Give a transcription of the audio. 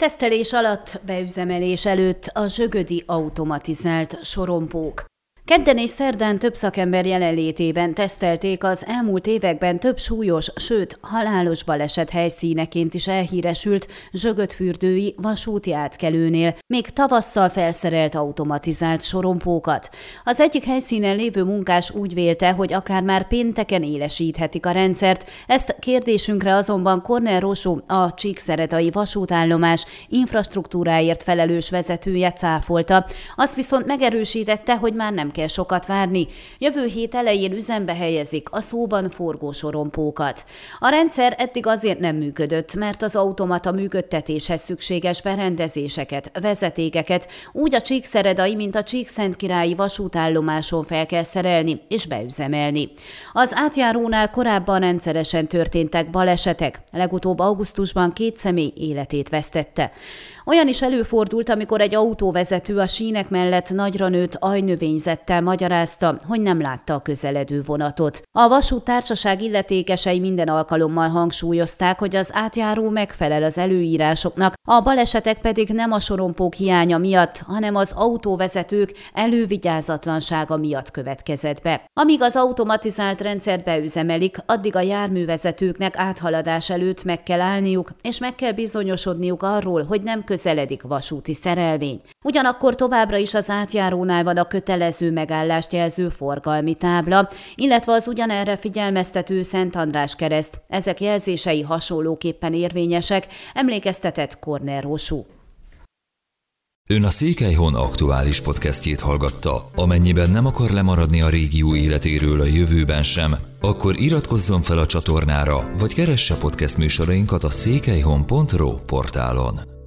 Tesztelés alatt, beüzemelés előtt a zsögödi automatizált sorompók. Kedden és szerdán több szakember jelenlétében tesztelték az elmúlt években több súlyos, sőt halálos baleset helyszíneként is elhíresült zsögötfürdői vasúti átkelőnél, még tavasszal felszerelt automatizált sorompókat. Az egyik helyszínen lévő munkás úgy vélte, hogy akár már pénteken élesíthetik a rendszert, ezt kérdésünkre azonban Kornel Rosó, a Csíkszeredai vasútállomás infrastruktúráért felelős vezetője cáfolta, azt viszont megerősítette, hogy már nem kell kell sokat várni. Jövő hét elején üzembe helyezik a szóban forgó sorompókat. A rendszer eddig azért nem működött, mert az automata működtetéshez szükséges berendezéseket, vezetékeket úgy a Csíkszeredai, mint a Csíkszentkirályi vasútállomáson fel kell szerelni és beüzemelni. Az átjárónál korábban rendszeresen történtek balesetek, legutóbb augusztusban két személy életét vesztette. Olyan is előfordult, amikor egy autóvezető a sínek mellett nagyra nőtt ajnövényzettel magyarázta, hogy nem látta a közeledő vonatot. A vasút társaság illetékesei minden alkalommal hangsúlyozták, hogy az átjáró megfelel az előírásoknak, a balesetek pedig nem a sorompók hiánya miatt, hanem az autóvezetők elővigyázatlansága miatt következett be. Amíg az automatizált rendszert beüzemelik, addig a járművezetőknek áthaladás előtt meg kell állniuk, és meg kell bizonyosodniuk arról, hogy nem közeledik vasúti szerelvény. Ugyanakkor továbbra is az átjárónál van a kötelező megállást jelző forgalmi tábla, illetve az ugyanerre figyelmeztető Szent András kereszt. Ezek jelzései hasonlóképpen érvényesek, emlékeztetett Korner Rosú. Ön a Székelyhon aktuális podcastjét hallgatta. Amennyiben nem akar lemaradni a régió életéről a jövőben sem, akkor iratkozzon fel a csatornára, vagy keresse podcast műsorainkat a székelyhon.pro portálon.